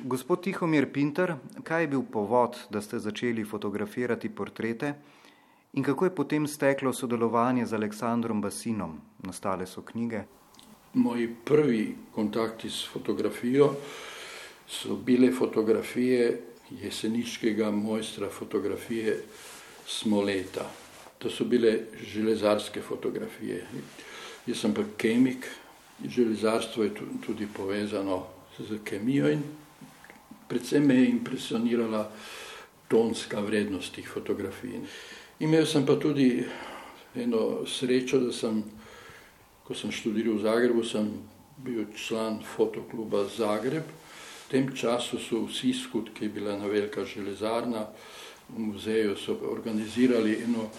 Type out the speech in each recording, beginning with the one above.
Gospod Tihomir Pinter, kaj je bil povod, da ste začeli fotografirati portrete in kako je potem steklo sodelovanje z Aleksandrom Basinom? Nastale so knjige. Moji prvi kontakti s fotografijo so bile fotografije jeseniškega mojstra fotografije Smoleta. To so bile železarske fotografije. Jaz sem pa kemik, železarstvo je tudi povezano z kemijo in predvsem me je impresionirala tonska vrednost teh fotografij. Imel sem pa tudi eno srečo, da sem, ko sem študiral v Zagrebu, sem bil član fotokluba Zagreb. V tem času so vsi skud, ki je bila ena velika železarna, v muzeju so organizirali eno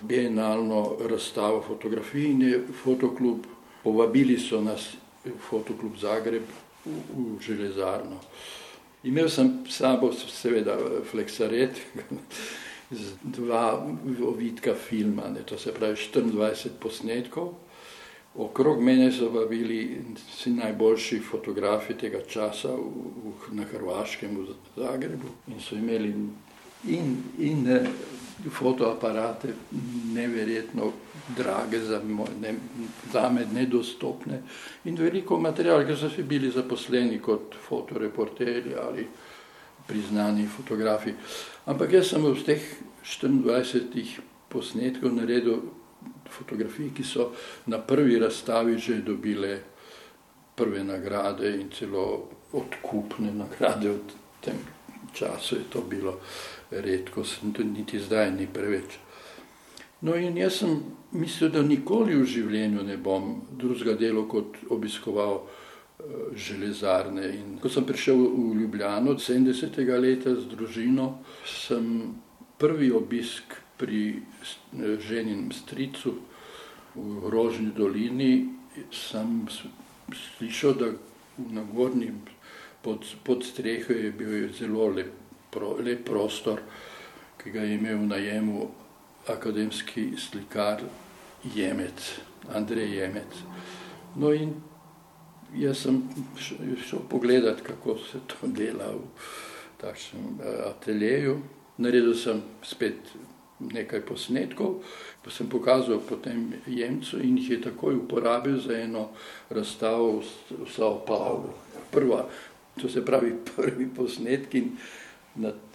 bienalno razstavo fotografij in je fotoklub, povabili so nas v fotoklub Zagreb v, v železarno. Imel sem sabo seveda fleksaret, z dva ovitka filma, ne, to se pravi 24 posnetkov. Okrog mene so pa bili vsi najboljši fotografi tega časa v, v, na Hrvaškem, v Zagrebu in so imeli in, in fotoaparate neverjetno drage, za, ne, za me nedostopne in veliko materijala, ker so si bili zaposleni kot fotoreporterji ali priznani fotografi. Ampak jaz sem v teh 24 posnetkov naredil fotografij, ki so na prvi razstavi že dobile prve nagrade in celo odkupne nagrade v tem času je to bilo redko, niti zdaj ni preveč. No in jaz sem mislil, da nikoli v življenju ne bom drugega dela kot obiskoval uh, železarne. In ko sem prišel v Ljubljano 70. leta z družino, sem prvi obisk pri ženinem stricu v Rožni dolini, sem slišal, da na gornji pod, pod streho je bil zelo lep, pro, lep prostor, ki ga je imel v najemu akademski slikar Jemec, Andrej Jemec. No in jaz sem šel pogledat, kako se to dela v takšnem eh, ateljeju. Naredil sem spet nekaj posnetkov, pa sem pokazal potem Jemcu in jih je takoj uporabil za eno razstavo v Sao Paulo. Prva, to se pravi prvi posnetki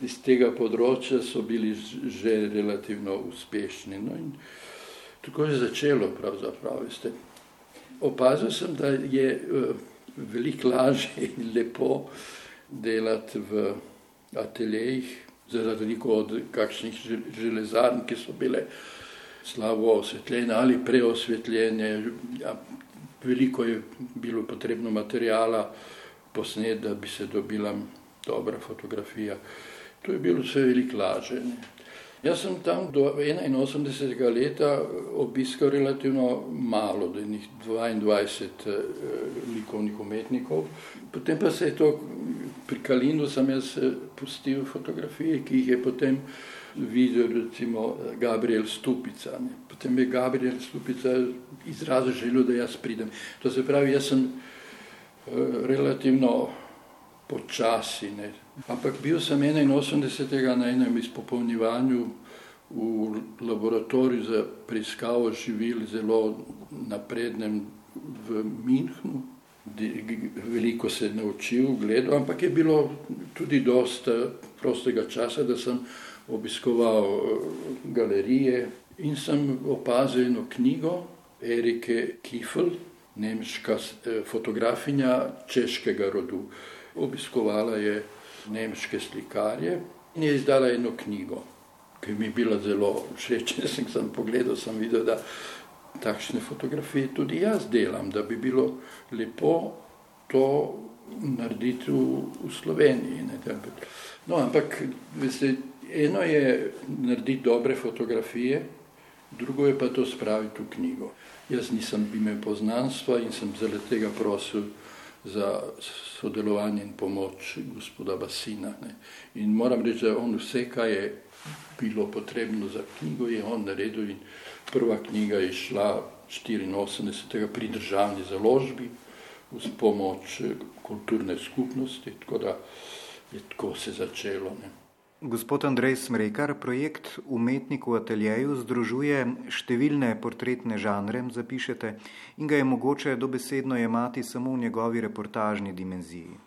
iz tega področja so bili že relativno uspešni. No tako je začelo, pravzaprav. Veste. Opazil sem, da je uh, veliko lažje in lepo delati v ateljejih, zaradi od kakšnih železarn, ki so bile slabo osvetljene ali preosvetljene. Ja, veliko je bilo potrebno materijala posnet, da bi se dobila dobra fotografija. To je bilo vse veliko lažje. Jaz sem tam do 81. leta obiskal relativno malo, da je njih 22 eh, likovnih umetnikov. Potem pa se je to, pri Kalinu sem jaz eh, pustil fotografije, ki jih je potem videl recimo Gabriel Stupica. Potem je Gabriel Stupica izrazil željo, da jaz pridem. To se pravi, jaz sem eh, relativno počasi. Ne. Ampak bil sem 81. na enem izpopolnjevanju v laboratoriju za preiskavo živil, zelo naprednem v Münchnu. Veliko se je naučil, gledal, ampak je bilo tudi dosta prostega časa, da sem obiskoval eh, galerije in sem opazil eno knjigo Erike Kifl, nemška eh, fotografinja češkega rodu obiskovala je nemške slikarje in je izdala eno knjigo, ki mi je bila zelo všeč. Jaz sem pogledal, sem videl, da takšne fotografije tudi jaz delam, da bi bilo lepo to narediti v, v Sloveniji. Ne, no, ampak veste, eno je narediti dobre fotografije, drugo je pa to spraviti v knjigo. Jaz nisem imel poznanstva in sem zaradi tega prosil za sodelovanje in pomoč gospoda Basina. Ne. In moram reči, da on vse, kar je bilo potrebno za knjigo, je on naredil in prva knjiga je šla 84. pri državni založbi uz pomoč kulturne skupnosti, tako da je tako se začelo. Ne. Gospod Andrej Smrekar, projekt Umetnik v ateljeju združuje številne portretne žanre, zapišete, in ga je mogoče dobesedno jemati samo v njegovi reportažni dimenziji.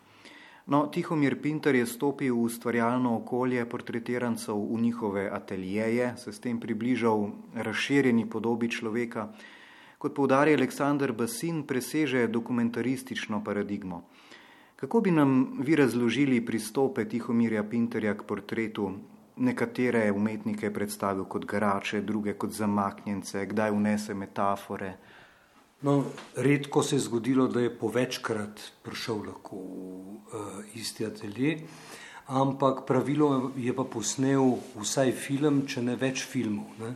No, Tihomir Pinter je stopil v ustvarjalno okolje portretirancev v njihove ateljeje, se s tem približal razširjeni podobi človeka, kot povdarja Aleksandr Basin, preseže dokumentaristično paradigmo. Kako bi nam vi razložili pristope Tihomirja Pinterja k portretu? Nekatere umetnike je predstavil kot garače, druge kot zamaknjence, kdaj vnese metafore. No, redko se je zgodilo, da je povečkrat prišel lahko v uh, isti atelje, ampak pravilo je pa posnel vsaj film, če ne več filmov. Ne?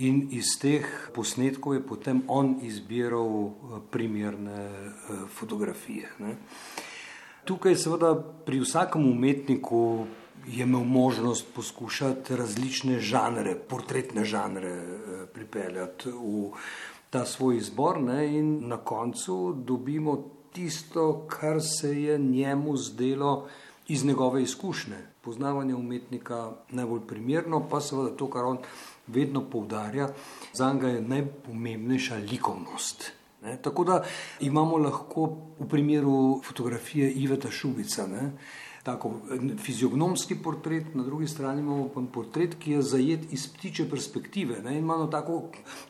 In iz teh posnetkov je potem on izbiral eh, primerne uh, fotografije. Ne? Tukaj, seveda, pri vsakem umetniku je imel možnost poskušati različne žanre, portretne žanre eh, pripeljati v ta svoj izbor, ne, in na koncu dobimo tisto, kar se je njemu zdelo iz njegove izkušnje. Poznavanje umetnika najbolj primerno, pa seveda to, kar on vedno poudarja, za njega je najpomembnejša likovnost. Ne? Tako da imamo lahko v primeru fotografije Iveta Šubica. Ne? Tako fiziognomski portret, na drugi strani imamo pa portret, ki je zajet iz ptiče perspektive. Imamo tako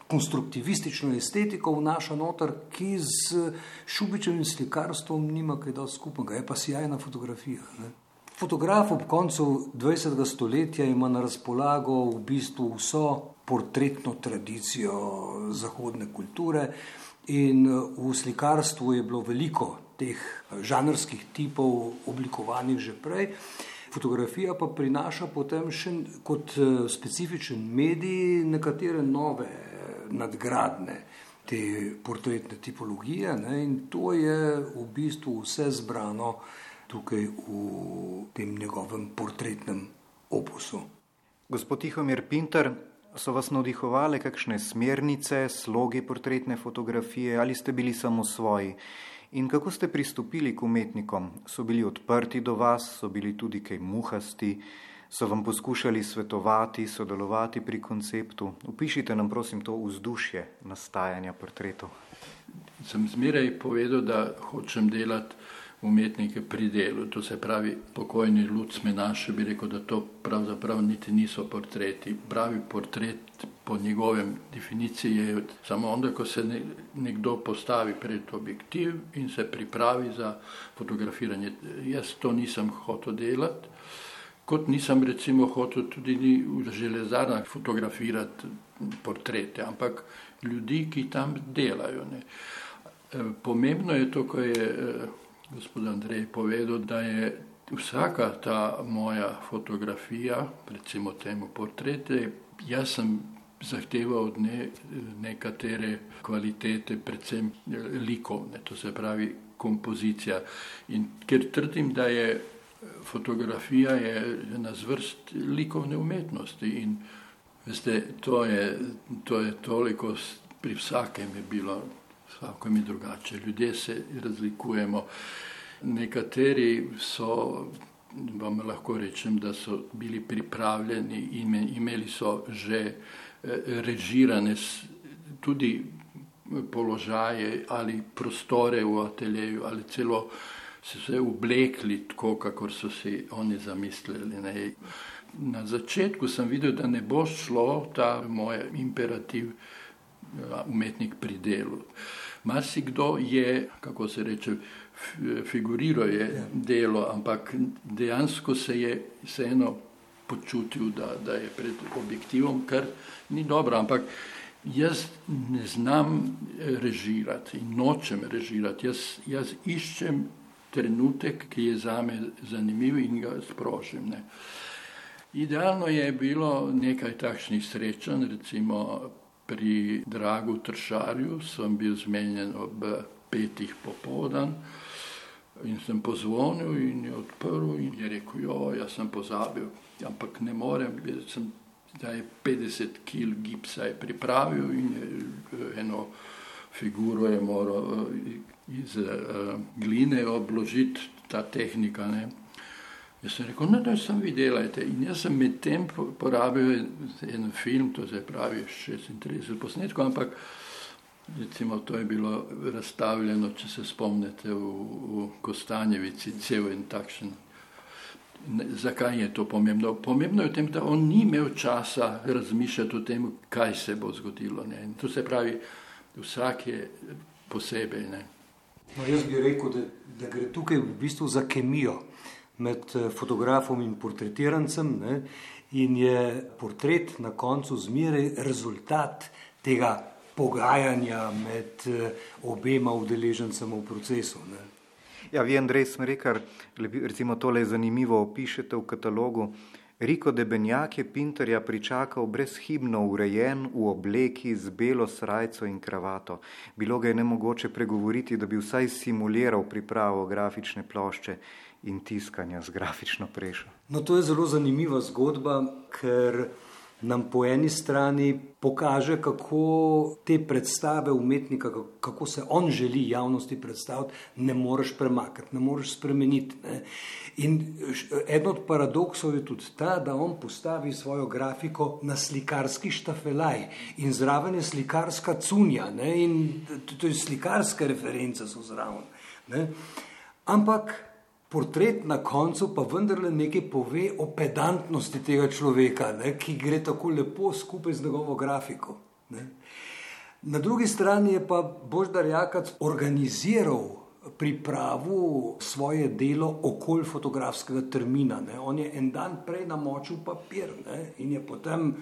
konstruktivistično estetiko vnaša noter, ki z Šubičevim slikarstvom nima kaj dosti skupnega, je pa sjajna fotografija. Ne? Fotograf ob koncu 20. stoletja ima na razpolago v bistvu vso portretno tradicijo zahodne kulture. In eh, v slikarstvu je bilo veliko teh eh, žanrskih tipov oblikovanih že prej. Fotografija pa prinaša potem še kot eh, specifičen medij nekatere nove nadgradne te portretne tipologije ne? in to je v bistvu vse zbrano tukaj v tem njegovem portretnem opusu. Gospod Tihomir Pinter, so vas navdihovale kakšne smernice, slogi portretne fotografije ali ste bili samo svoji? In kako ste pristopili k umetnikom? So bili odprti do vas, so bili tudi kaj muhasti, so vam poskušali svetovati, sodelovati pri konceptu? Upišite nam, prosim, to vzdušje nastajanja portretov. Sem zmeraj povedal, da hočem delati umetnike pri delu. To se pravi, pokojni Lucme naše bi rekel, da to pravzaprav niti niso portreti. Pravi portret po njegovem definiciji je samo onda, ko se nekdo postavi pred objektiv in se pripravi za fotografiranje. Jaz to nisem hotel delati. Kot nisem recimo hotel tudi v železarnah fotografirati portrete, ampak ljudi, ki tam delajo. Ne. Pomembno je to, ko je gospod Andrej povedal, da je vsaka ta moja fotografija, recimo temu portrete, jaz sem zahteval od ne, nekatere kvalitete, predvsem likovne, to se pravi kompozicija. In ker trdim, da je fotografija je ena zvrst likovne umetnosti in veste, to je, to je toliko pri vsakem je bilo vsako mi drugače. Ljudje se razlikujemo. Nekateri so, vam lahko rečem, da so bili pripravljeni in imeli so že eh, režirane tudi položaje ali prostore v ateljeju ali celo so se oblekli tako, kakor so si oni zamislili. Ne. Na začetku sem videl, da ne bo šlo ta moj imperativ umetnik pri delu. Marsikdo je, kako se reče, figuriral je ja. delo, ampak dejansko se je vseeno počutil, da, da je pred objektivom, kar ni dobro. Ampak jaz ne znam režirati in nočem režirati. Jaz, jaz iščem trenutek, ki je za me zanimiv in ga sprožim. Ne. Idealno je bilo nekaj takšnih srečanj, recimo pri Dragu Tršarju sem bil zmenjen ob petih popovdan in sem pozvonil in je odprl in je rekel, jo, jaz sem pozabil, ampak ne morem, da je 50 kg gipsa je pripravil in je eno figuro je moral iz uh, gline obložiti ta tehnika. Ne. Jaz sem rekel, no, da sem videl, in jaz sem med tem porabil en film, to se pravi 36 posnetkov, ampak recimo to je bilo razstavljeno, če se spomnite, v, v Kostanjevici, cel en takšen. Zakaj je to pomembno? Pomembno je v tem, da on ni imel časa razmišljati o tem, kaj se bo zgodilo. Ne. To se pravi, vsak je posebej. No, jaz bi rekel, da, da gre tukaj v bistvu za kemijo med eh, fotografom in portretirancem, ne? in je portret na koncu zmeraj rezultat tega pogajanja med eh, obema udeležencema v procesu. Ne? Ja, vi, Andrej Smrekar, recimo tole zanimivo opišete v katalogu. Riko Debenjak je Pinterja pričakal brezhibno urejen v obleki z belo srajco in kravato. Bilo ga je nemogoče pregovoriti, da bi vsaj simuliral pripravo grafične plošče in tiskanja z grafično prešo. No, to je zelo zanimiva zgodba, ker nam po eni strani pokaže, kako te predstave umetnika, kako se on želi javnosti predstaviti, ne moreš premakniti, ne moreš spremeniti. Ne. In eden od paradoksov je tudi ta, da on postavi svojo grafiko na slikarski štafelaj in zraven je slikarska cunja ne, in je slikarske reference so zraven. Ne. Ampak portret na koncu pa vendarle nekaj pove o pedantnosti tega človeka, ne, ki gre tako lepo skupaj z njegovo grafiko. Ne. Na drugi strani je pa Boždar Jakac organiziral pripravo svoje delo okoli fotografskega termina. Ne. On je en dan prej namočil papir ne, in je potem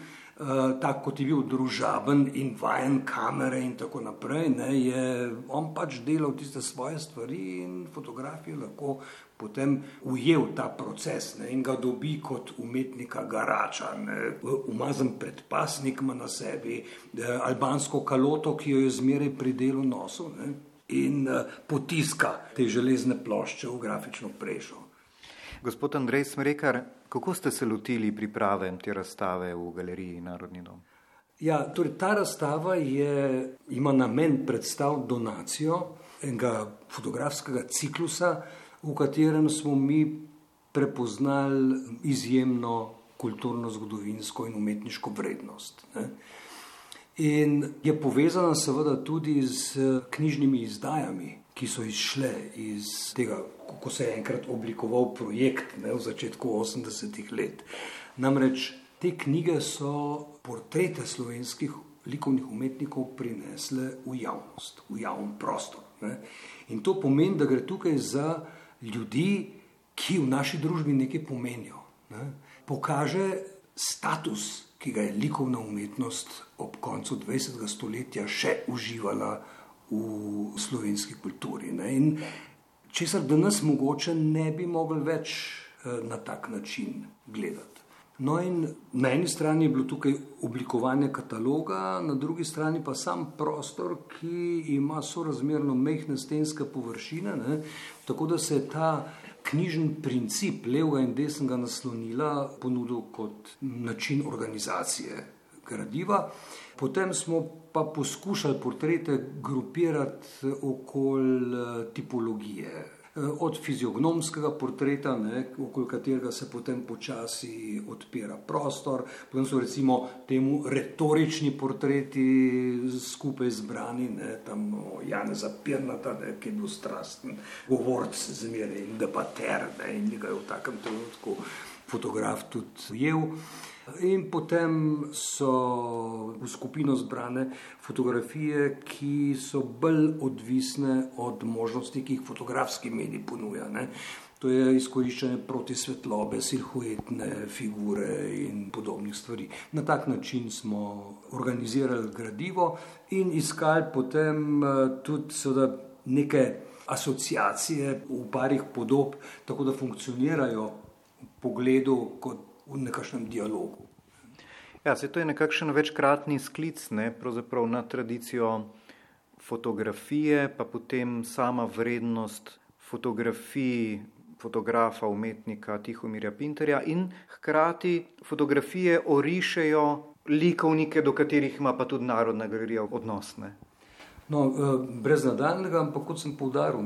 uh, tako kot je bil družaben in vajen kamere in tako naprej, ne, je on pač delal tiste svoje stvari in fotografije lahko potem ujel ta proces ne, in ga dobi kot umetnika garača, ne, umazan predpasnik ima na sebi, ne, albansko kaloto, ki jo je zmeraj pri delu nosu ne, in potiska te železne plošče v grafično prešo. Gospod Andrej Smrekar, kako ste se lotili priprave te razstave v galeriji Narodni dom? Ja, torej ta razstava je, ima namen predstaviti donacijo enega fotografskega ciklusa, v katerem smo mi prepoznali izjemno kulturno, zgodovinsko in umetniško vrednost. Ne. In je povezana seveda tudi z knjižnimi izdajami, ki so izšle iz tega ko se je enkrat oblikoval projekt ne, v začetku 80-ih let. Namreč te knjige so portrete slovenskih likovnih umetnikov prinesle v javnost, v javni prostor. Ne. In to pomeni, da gre tukaj za ljudi, ki v naši družbi nekaj pomenijo. Ne. Pokaže status, ki ga je likovna umetnost ob koncu 20. stoletja še uživala v slovenski kulturi. Ne. In česar danes mogoče ne bi mogli več eh, na tak način gledati. No, in na eni strani je bilo tukaj oblikovanje kataloga, na drugi strani pa sam prostor, ki ima sorazmerno mehke stenske površine, ne, tako da se je ta knjižni princip levega in desnega naslonila ponudil kot način organizacije gradiva. Potem smo pa poskušali portrete grupirati okoli eh, tipologije. Eh, od fiziognomskega portreta, ne, okoli katerega se potem počasi odpira prostor, potem so recimo temu retorični portreti skupaj zbrani, ne, tam Jan Zapirnata, ne, ki je bil strasten, govorc zmeraj in debater ne, in ga je v takem trenutku fotograf tudi ujel. In potem so v skupino zbrane fotografije, ki so bolj odvisne od možnosti, ki jih fotografski medij ponuja. Ne. To je izkoriščanje proti svetlobe, silhuetne figure in podobnih stvari. Na tak način smo organizirali gradivo in iskali potem eh, tudi neke asociacije v parih podob, tako da funkcionirajo v pogledu kot v nekakšnem dialogu. Ja, se to je nekakšen večkratni sklic ne, na tradicijo fotografije, pa potem sama vrednost fotografij fotografa, umetnika Tihomirja Pinterja in hkrati fotografije orišejo likovnike, do katerih ima pa tudi Narodna galerija odnosne. No, eh, brez nadaljnega, ampak kot sem povdaril,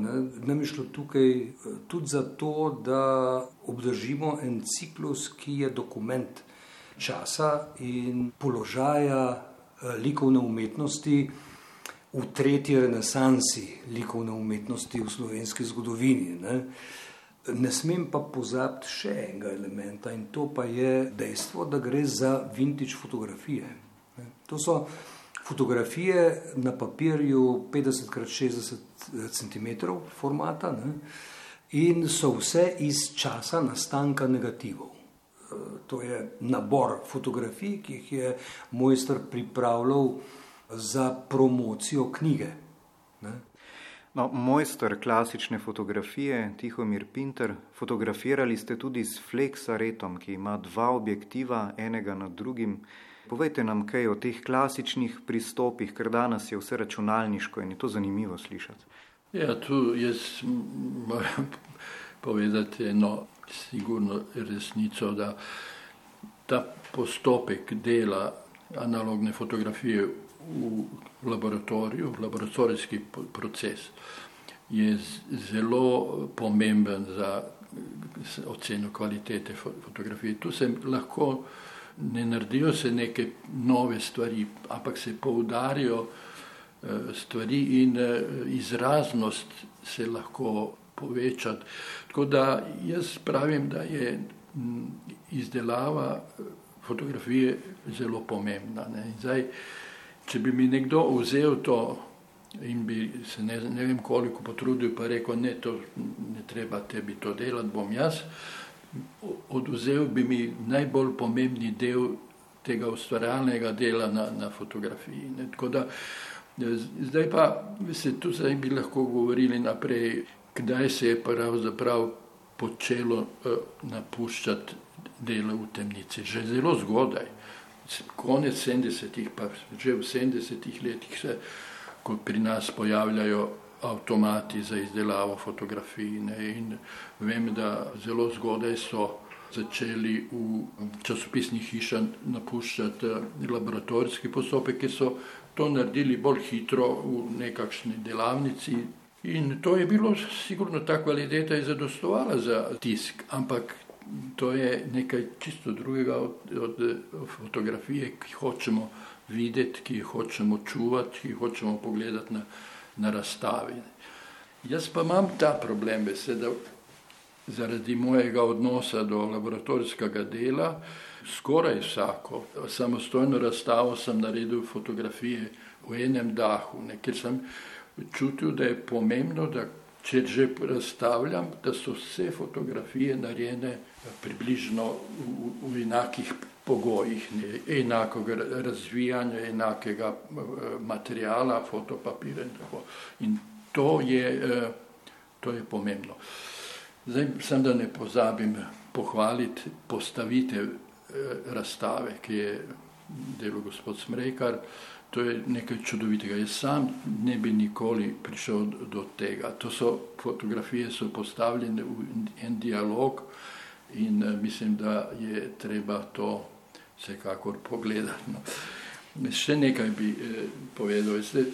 nam je šlo tukaj eh, tudi zato, da obdržimo en ciklus, ki je dokument časa in položaja eh, likovne umetnosti v tretji renesansi likovne umetnosti v slovenski zgodovini. Ne. Ne smem pa pozabiti še enega elementa in to pa je dejstvo, da gre za vintage fotografije. To so fotografije na papirju 50x60 cm formata ne? in so vse iz časa nastanka negativov. E, to je nabor fotografij, ki jih je mojster pripravljal za promocijo knjige. Ne? No, mojster klasične fotografije, Tihomir Pinter, fotografirali ste tudi s flexaretom, ki ima dva objektiva, enega nad drugim. Povejte nam kaj o teh klasičnih pristopih, ker danes je vse računalniško in je to zanimivo slišati. Ja, tu jaz moram povedati eno sigurno resnico, da ta postopek dela analogne fotografije v laboratoriju, laboratorijski proces, je zelo pomemben za oceno kvalitete fotografije. Tu se lahko ne naredijo se neke nove stvari, ampak se poudarijo eh, stvari in eh, izraznost se lahko poveča. Tako da jaz pravim, da je izdelava eh, fotografije zelo pomembna. Zdaj, če bi mi nekdo vzel to in bi se ne, ne vem koliko potrudil, pa rekel, ne, to ne treba tebi to delati, bom jaz oduzel bi mi najbolj pomembni del tega ustvarjalnega dela na, na fotografiji. Da, zdaj pa se tu zdaj bi lahko govorili naprej, kdaj se je pravzaprav počelo uh, napuščati delo v temnici. Že zelo zgodaj, konec 70-ih, pa že v 70-ih letih se, ko pri nas pojavljajo avtomati za izdelavo fotografij. Ne, in vem, da zelo zgodaj so začeli v časopisnih hišah napuščati eh, laboratorijski postopek, ki so to naredili bolj hitro v nekakšni delavnici. In to je bilo, sigurno ta kvaliteta je zadostovala za tisk, ampak to je nekaj čisto drugega od, od, od fotografije, ki hočemo videti, ki hočemo čuvati, ki hočemo pogledati na na razstavi. Jaz pa imam ta problem, da zaradi mojega odnosa do laboratorijskega dela, skoraj vsako samostojno razstavo sem naredil fotografije v enem dahu, ne, ker sem čutil, da je pomembno, da če že razstavljam, da so vse fotografije narejene približno v, v enakih pogojih, ne, enakega razvijanja, enakega eh, materijala, fotopapira in tako. In to je, eh, to je pomembno. Zdaj, sem da ne pozabim pohvaliti postavitev eh, razstave, ki je delo gospod Smrekar. To je nekaj čudovitega. Jaz sam ne bi nikoli prišel do tega. To so fotografije, so postavljene v en dialog in mislim, da je treba to vsekakor pogledati. No. Še nekaj bi eh, povedal. Ste,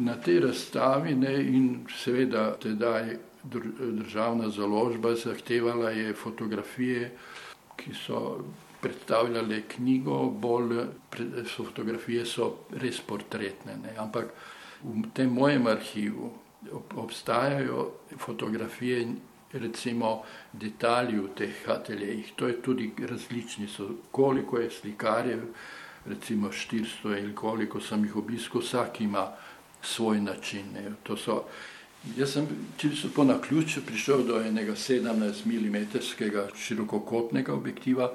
na tej razstavi ne, in seveda tedaj državna založba zahtevala je fotografije, ki so predstavljale knjigo, bolj so fotografije so res portretne. Ne. Ampak v tem mojem arhivu obstajajo fotografije recimo detalji v teh ateljejih. To je tudi različni, so, koliko je slikarjev, recimo 400 ali koliko sem jih obiskal, vsak ima svoj način. So, jaz sem čisto po naključju prišel do enega 17 mm širokokotnega objektiva,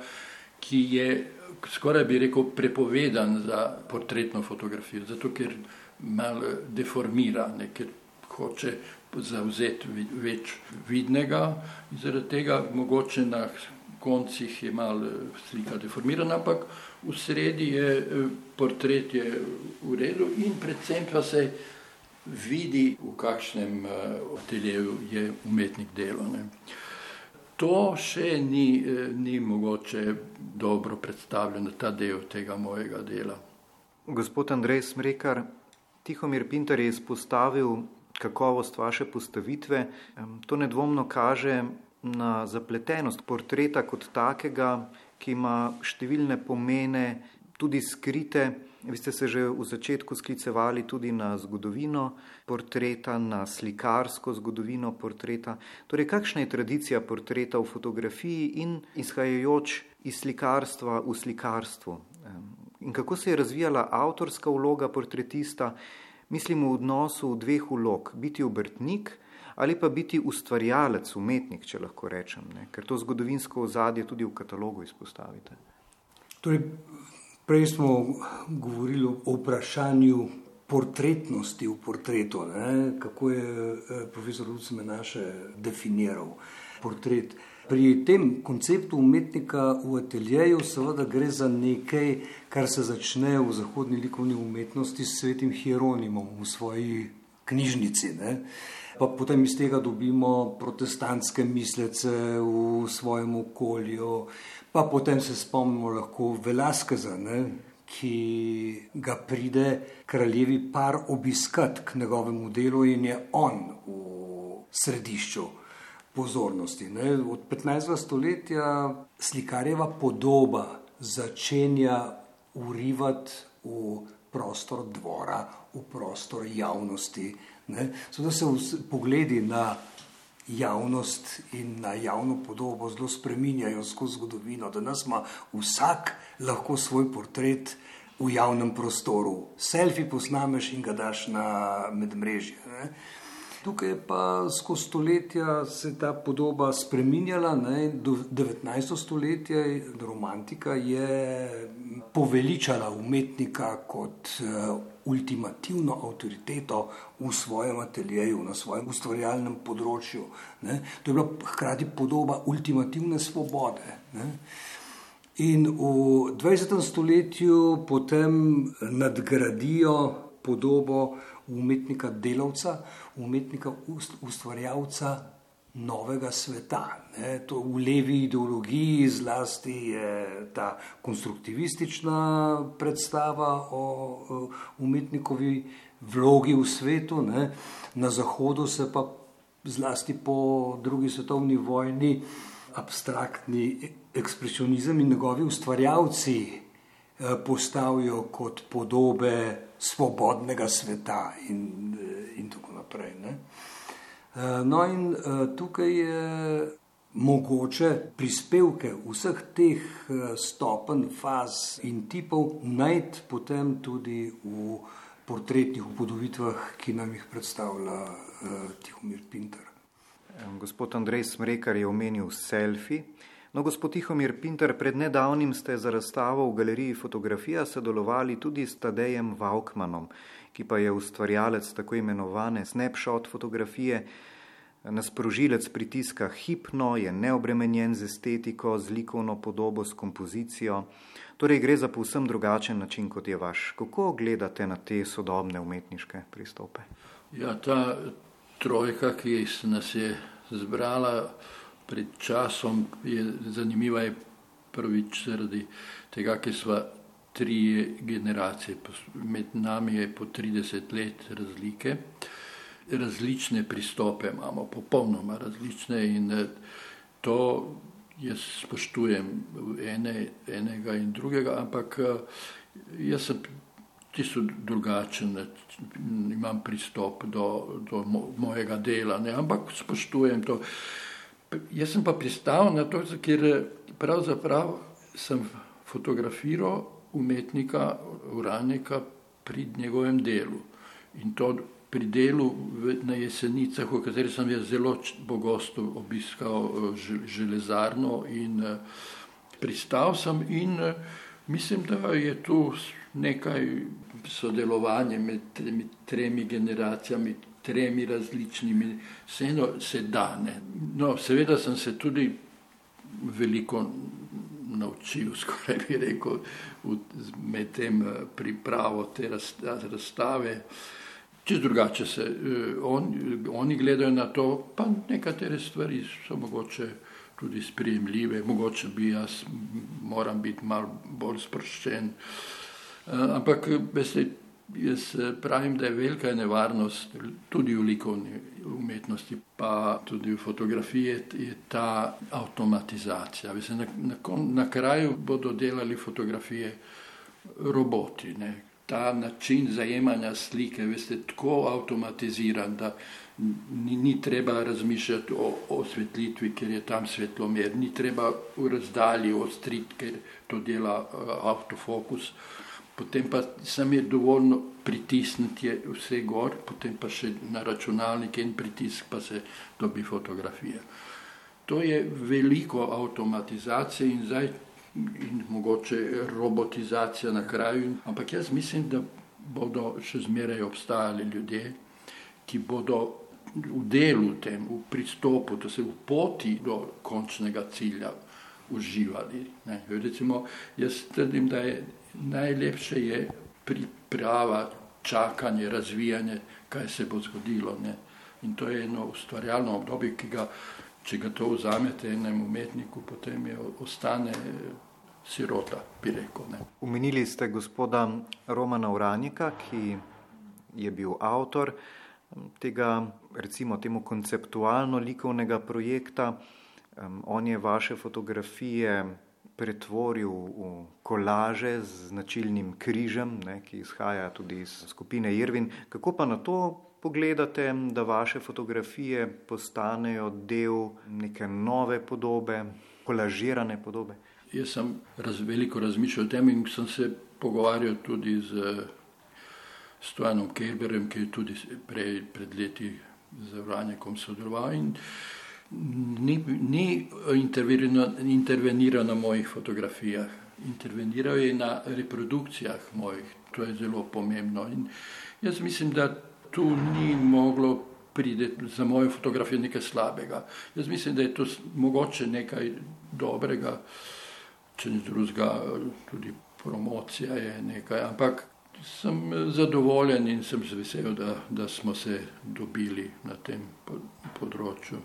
ki je skoraj bi rekel prepovedan za portretno fotografijo, zato ker malo deformira, ne, ker hoče zauzeti več vidnega, zaradi tega mogoče na koncih je malo slika deformirana, ampak v sredi je eh, portret je v redu in predvsem pa se vidi, v kakšnem ateljeju eh, je umetnik delo. Ne. To še ni, eh, ni mogoče dobro predstavljeno, ta del tega mojega dela. Gospod Andrej Smrekar, Tihomir Pinter je izpostavil kakovost vaše postavitve. To nedvomno kaže na zapletenost portreta kot takega, ki ima številne pomene, tudi skrite. Vi ste se že v začetku sklicevali tudi na zgodovino portreta, na slikarsko zgodovino portreta. Torej, kakšna je tradicija portreta v fotografiji in izhajajoč iz slikarstva v slikarstvu? In kako se je razvijala avtorska vloga portretista, mislim v odnosu dveh vlog, biti obrtnik ali pa biti ustvarjalec, umetnik, če lahko rečem, ne? ker to zgodovinsko ozadje tudi v katalogu izpostavite. Torej, Prej smo govorili o vprašanju portretnosti v portretu, ne? kako je eh, profesor Lucime naše definiral portret. Pri tem konceptu umetnika v ateljeju seveda gre za nekaj, kar se začne v zahodni likovni umetnosti s svetim Hieronimom v svoji knjižnici. Ne? Pa potem iz tega dobimo protestantske mislece v svojem okolju, Pa potem se spomnimo lahko Velaskeza, ne, ki ga pride kraljevi par obiskat k njegovemu delu in je on v središču pozornosti. Ne. Od 15. stoletja slikarjeva podoba začenja urivati v prostor dvora, v prostor javnosti. Zato se pogledi na javnost in na javno podobo zelo spreminjajo skozi zgodovino, da nas ima vsak lahko svoj portret v javnem prostoru. Selfi posnameš in ga daš na medmrežje. Ne? Tukaj pa skozi stoletja se je ta podoba spremenjala. Do 19. stoletja romantika je poveličala umetnika kot uh, ultimativno avtoriteto v svojem ateljeju, na svojem ustvarjalnem področju. Ne. To je bila hkrati podoba ultimativne svobode. Ne. In v 20. stoletju potem nadgradijo podobo umetnika delavca, umetnika ustvarjalca novega sveta. Ne. To v levi ideologiji zlasti je ta konstruktivistična predstava o umetnikovi vlogi v svetu, ne. na zahodu se pa zlasti po drugi svetovni vojni abstraktni ekspresionizem in njegovi ustvarjalci eh, postavijo kot podobe svobodnega sveta in, eh, in tako naprej. Ne. Eh, no, in eh, tukaj je mogoče prispevke vseh teh eh, stopenj, faz in tipov najti potem tudi v portretnih upodobitvah, ki nam jih predstavlja Tihomir Pinter. Gospod Andrej Smrekar je omenil selfi. No, gospod Tihomir Pinter, pred nedavnim ste za razstavo v galeriji fotografija sodelovali tudi s Tadejem Vaukmanom ki pa je ustvarjalec tako imenovane snapshot fotografije, nas prožilec pritiska hipno, je neobremenjen z estetiko, z likovno podobo, s kompozicijo. Torej gre za povsem drugačen način, kot je vaš. Kako gledate na te sodobne umetniške pristope? Ja, ta trojka, ki nas je zbrala pred časom, je zanimiva je prvič zaradi tega, ker smo tri generacije, med nami je po 30 let razlike, različne pristope imamo, popolnoma različne in eh, to jaz spoštujem ene, enega in drugega, ampak eh, jaz sem čisto drugačen, imam pristop do, do mojega dela, ne? ampak spoštujem to. Jaz sem pa pristal na to, ker pravzaprav sem fotografiral umetnika, uradnika pri njegovem delu. In to pri delu na jesenicah, v kateri sem jaz zelo pogosto obiskal eh, železarno in eh, pristal sem in eh, mislim, da je tu nekaj sodelovanja med tremi, tremi generacijami, tremi različnimi, vseeno se dane. No, seveda sem se tudi veliko naučil, skoraj bi rekel, med tem eh, pripravo te razstave. Čisto drugače se eh, on, oni gledajo na to, pa nekatere stvari so mogoče tudi sprejemljive, mogoče bi jaz moram biti malo bolj sproščen. Eh, ampak veste, Jaz eh, pravim, da je velika nevarnost tudi v likovni umetnosti, pa tudi v fotografiji, je ta avtomatizacija. Mislim, na, na, na kraju bodo delali fotografije roboti. Ne. Ta način zajemanja slike je tako avtomatiziran, da ni, ni treba razmišljati o osvetlitvi, ker je tam svetlomer, ni treba v razdalji ostriti, ker to dela uh, avtofokus. Potem pa sem je dovoljno pritisniti vse gor, potem pa še na računalnik in pritisk, pa se dobi fotografija. To je veliko avtomatizacije in zdaj in mogoče robotizacija na kraju, ampak jaz mislim, da bodo še zmeraj obstajali ljudje, ki bodo v delu tem, v pristopu, da se v poti do končnega cilja uživali. Ne. Recimo, jaz trdim, da je najlepše je priprava, čakanje, razvijanje, kaj se bo zgodilo. Ne. In to je eno ustvarjalno obdobje, ki ga, če ga to vzamete enemu umetniku, potem je ostane sirota, bi rekel. Ne. Umenili ste gospoda Romana Uranika, ki je bil avtor tega, recimo temu konceptualno likovnega projekta. On je vaše fotografije pretvoril v kolaže z značilnim križem, ne, ki izhaja tudi iz skupine Irvin. Kako pa na to pogledate, da vaše fotografije postanejo del neke nove podobe, kolažirane podobe? Jaz sem raz, veliko razmišljal o tem in sem se pogovarjal tudi z Stojanom Kerberjem, ki je tudi prej pred leti z Vranjekom sodeloval ni, ni interveniral na mojih fotografijah, interveniral je na reprodukcijah mojih, to je zelo pomembno. In jaz mislim, da tu ni moglo priti za mojo fotografijo nekaj slabega. Jaz mislim, da je to mogoče nekaj dobrega, če ni drugega, tudi promocija je nekaj, ampak sem zadovoljen in sem vesel, da, da smo se dobili na tem področju.